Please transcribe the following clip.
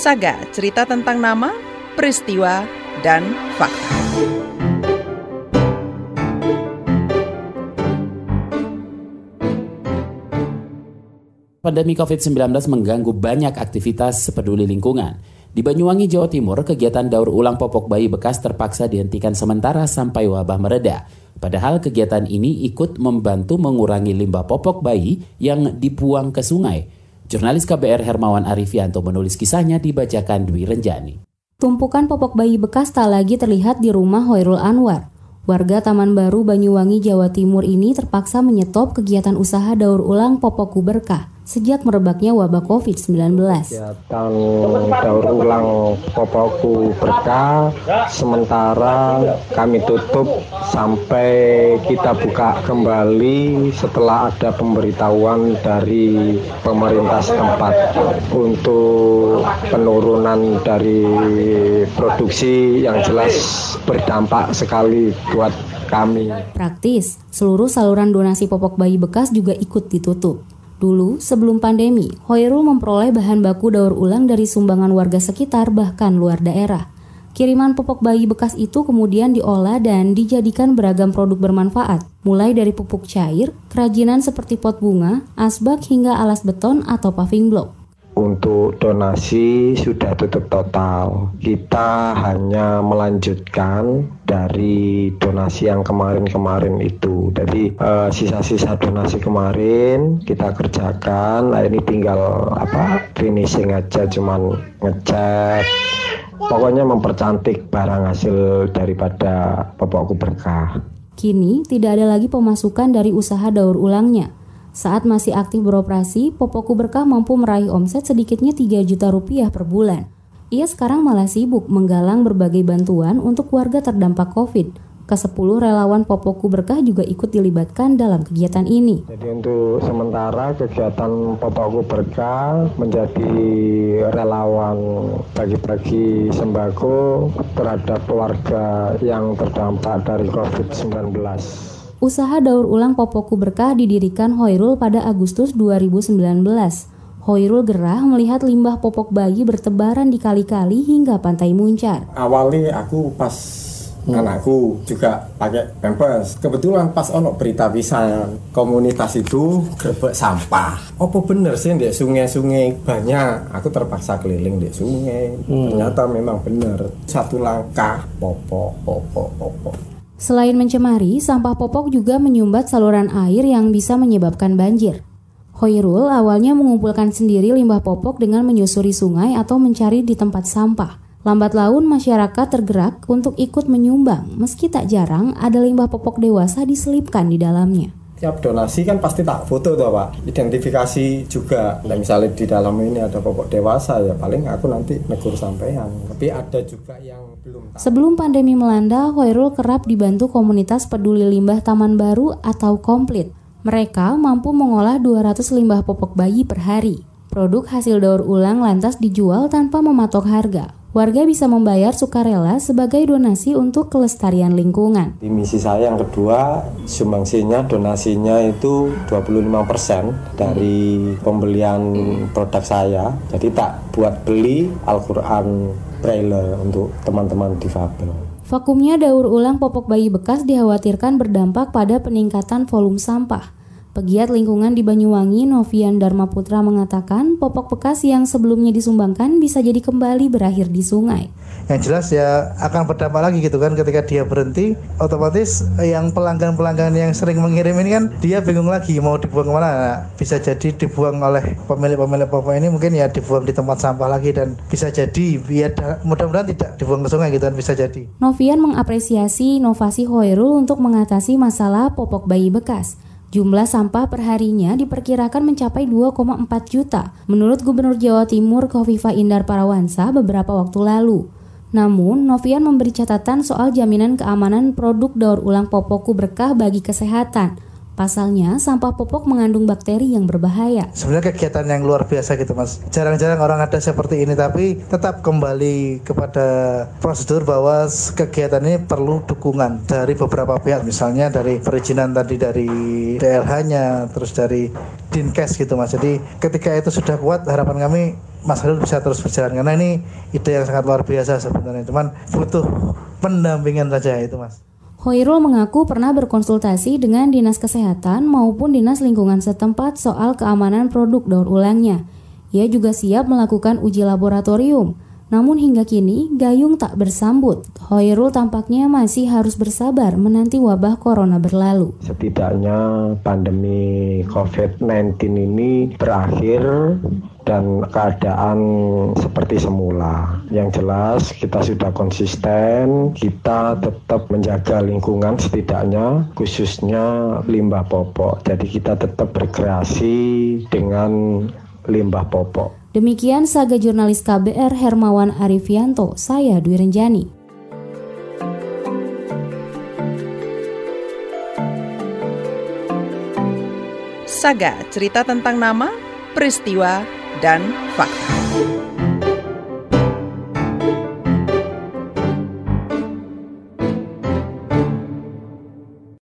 Saga, cerita tentang nama, peristiwa, dan fakta. Pandemi COVID-19 mengganggu banyak aktivitas peduli lingkungan. Di Banyuwangi, Jawa Timur, kegiatan daur ulang popok bayi bekas terpaksa dihentikan sementara sampai wabah mereda. Padahal kegiatan ini ikut membantu mengurangi limbah popok bayi yang dibuang ke sungai. Jurnalis KBR Hermawan Arifianto menulis kisahnya dibacakan Dwi Renjani. Tumpukan popok bayi bekas tak lagi terlihat di rumah Hoirul Anwar. Warga Taman Baru Banyuwangi, Jawa Timur ini terpaksa menyetop kegiatan usaha daur ulang popok berkah sejak merebaknya wabah COVID-19. Kegiatan daur ulang Popoku Berkah sementara kami tutup sampai kita buka kembali setelah ada pemberitahuan dari pemerintah setempat untuk penurunan dari produksi yang jelas berdampak sekali buat kami. Praktis, seluruh saluran donasi popok bayi bekas juga ikut ditutup. Dulu, sebelum pandemi, Hoirul memperoleh bahan baku daur ulang dari sumbangan warga sekitar bahkan luar daerah. Kiriman pupuk bayi bekas itu kemudian diolah dan dijadikan beragam produk bermanfaat, mulai dari pupuk cair, kerajinan seperti pot bunga, asbak hingga alas beton atau paving block untuk donasi sudah tutup total. Kita hanya melanjutkan dari donasi yang kemarin-kemarin itu. Jadi eh, sisa-sisa donasi kemarin kita kerjakan. Nah ini tinggal apa finishing aja, cuman ngecat. Pokoknya mempercantik barang hasil daripada popokku berkah. Kini tidak ada lagi pemasukan dari usaha daur ulangnya saat masih aktif beroperasi, Popoku Berkah mampu meraih omset sedikitnya 3 juta rupiah per bulan. Ia sekarang malah sibuk menggalang berbagai bantuan untuk warga terdampak COVID. Ke-10 relawan Popoku Berkah juga ikut dilibatkan dalam kegiatan ini. Jadi untuk sementara kegiatan Popoku Berkah menjadi relawan bagi-bagi sembako terhadap keluarga yang terdampak dari COVID-19. Usaha daur ulang Popoku Berkah didirikan Hoirul pada Agustus 2019. Hoirul gerah melihat limbah popok bayi bertebaran di kali-kali hingga pantai Muncar. Awalnya aku pas hmm. anakku juga pakai pampers. Kebetulan pas ono berita bisa komunitas itu grebek sampah. Apa bener sih di sungai-sungai banyak? Aku terpaksa keliling di sungai. Hmm. Ternyata memang bener. Satu langkah popok, popok, popok. Selain mencemari, sampah popok juga menyumbat saluran air yang bisa menyebabkan banjir. Hoirul awalnya mengumpulkan sendiri limbah popok dengan menyusuri sungai atau mencari di tempat sampah. Lambat laun masyarakat tergerak untuk ikut menyumbang, meski tak jarang ada limbah popok dewasa diselipkan di dalamnya tiap donasi kan pasti tak foto tuh pak. Identifikasi juga. Nah, misalnya di dalam ini ada popok dewasa ya paling aku nanti negur sampean. Tapi ada juga yang belum tahu. sebelum pandemi melanda Hoirul kerap dibantu komunitas peduli limbah Taman Baru atau Komplit. Mereka mampu mengolah 200 limbah popok bayi per hari. Produk hasil daur ulang lantas dijual tanpa mematok harga warga bisa membayar sukarela sebagai donasi untuk kelestarian lingkungan. Di misi saya yang kedua, sumbangsinya donasinya itu 25% dari pembelian produk saya. Jadi tak buat beli Al-Quran Braille untuk teman-teman difabel. Vakumnya daur ulang popok bayi bekas dikhawatirkan berdampak pada peningkatan volume sampah. Pegiat lingkungan di Banyuwangi, Novian Dharma Putra mengatakan popok bekas yang sebelumnya disumbangkan bisa jadi kembali berakhir di sungai. Yang jelas ya akan berdampak lagi gitu kan ketika dia berhenti, otomatis yang pelanggan-pelanggan yang sering mengirim ini kan dia bingung lagi mau dibuang ke mana. Nah, bisa jadi dibuang oleh pemilik-pemilik popok ini mungkin ya dibuang di tempat sampah lagi dan bisa jadi ya mudah-mudahan tidak dibuang ke sungai gitu kan bisa jadi. Novian mengapresiasi inovasi Hoirul untuk mengatasi masalah popok bayi bekas. Jumlah sampah perharinya diperkirakan mencapai 2,4 juta menurut Gubernur Jawa Timur Kofifa Indar Parawansa beberapa waktu lalu. Namun, Novian memberi catatan soal jaminan keamanan produk daur ulang Popoku berkah bagi kesehatan Pasalnya, sampah popok mengandung bakteri yang berbahaya. Sebenarnya kegiatan yang luar biasa gitu mas. Jarang-jarang orang ada seperti ini, tapi tetap kembali kepada prosedur bahwa kegiatan ini perlu dukungan dari beberapa pihak. Misalnya dari perizinan tadi dari DLH-nya, terus dari dinkes gitu mas jadi ketika itu sudah kuat harapan kami Mas Khalil bisa terus berjalan karena ini ide yang sangat luar biasa sebenarnya cuman butuh pendampingan saja itu mas Hoirul mengaku pernah berkonsultasi dengan Dinas Kesehatan maupun Dinas Lingkungan setempat soal keamanan produk daur ulangnya. Ia juga siap melakukan uji laboratorium. Namun hingga kini Gayung tak bersambut. Hoirul tampaknya masih harus bersabar menanti wabah corona berlalu. Setidaknya pandemi COVID-19 ini berakhir dan keadaan seperti semula. Yang jelas kita sudah konsisten, kita tetap menjaga lingkungan setidaknya khususnya limbah popok. Jadi kita tetap berkreasi dengan limbah popok. Demikian saga jurnalis KBR Hermawan Arifianto, saya Dwi Renjani. Saga cerita tentang nama, peristiwa, dan fakta.